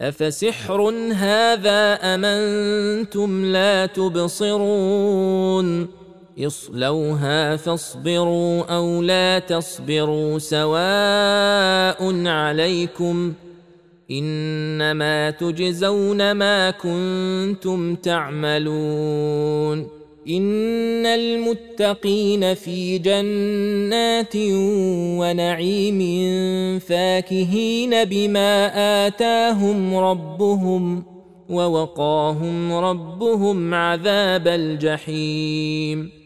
افسحر هذا ام أنتم لا تبصرون اصلوها فاصبروا أو لا تصبروا سواء عليكم انما تجزون ما كنتم تعملون إن المتقين في جنات ونعيم فاكهين بما آتاهم ربهم ووقاهم ربهم عذاب الجحيم.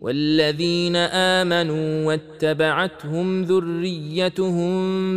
والذين آمنوا واتبعتهم ذريتهم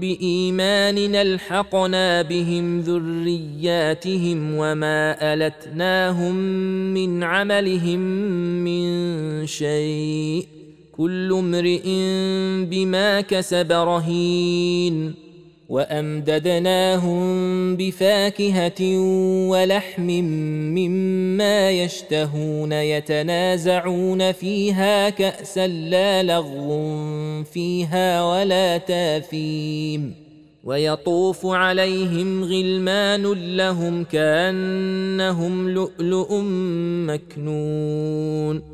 بإيمان ألحقنا بهم ذرياتهم وما ألتناهم من عملهم من شيء كل امرئ بما كسب رهين وأمددناهم بفاكهة ولحم مما يشتهون يتنازعون فيها كأسا لا لغو فيها ولا تاثيم ويطوف عليهم غلمان لهم كأنهم لؤلؤ مكنون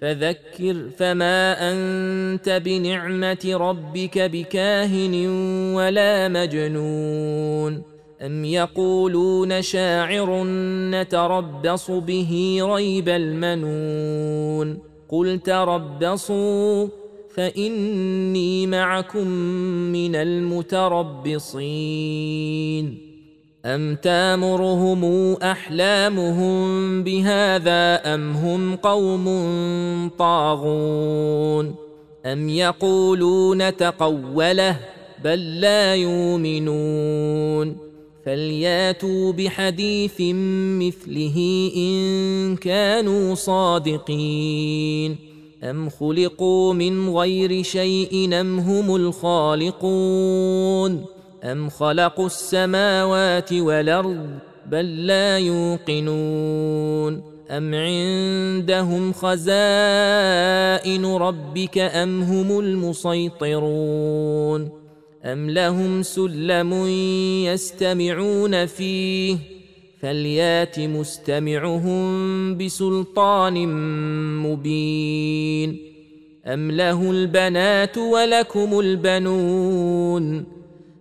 فذكر فما أنت بنعمة ربك بكاهن ولا مجنون. أم يقولون شاعر نتربص به ريب المنون. قل تربصوا فإني معكم من المتربصين. أم تامرهم أحلامهم بهذا أم هم قوم طاغون أم يقولون تقوله بل لا يؤمنون فلياتوا بحديث مثله إن كانوا صادقين أم خلقوا من غير شيء أم هم الخالقون أم خلقوا السماوات والأرض بل لا يوقنون أم عندهم خزائن ربك أم هم المسيطرون أم لهم سلم يستمعون فيه فليات مستمعهم بسلطان مبين أم له البنات ولكم البنون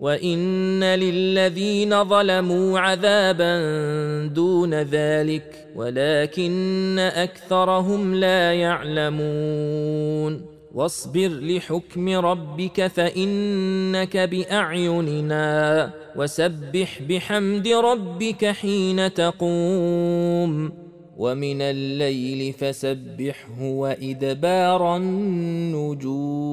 وان للذين ظلموا عذابا دون ذلك ولكن اكثرهم لا يعلمون واصبر لحكم ربك فانك باعيننا وسبح بحمد ربك حين تقوم ومن الليل فسبحه وادبار النجوم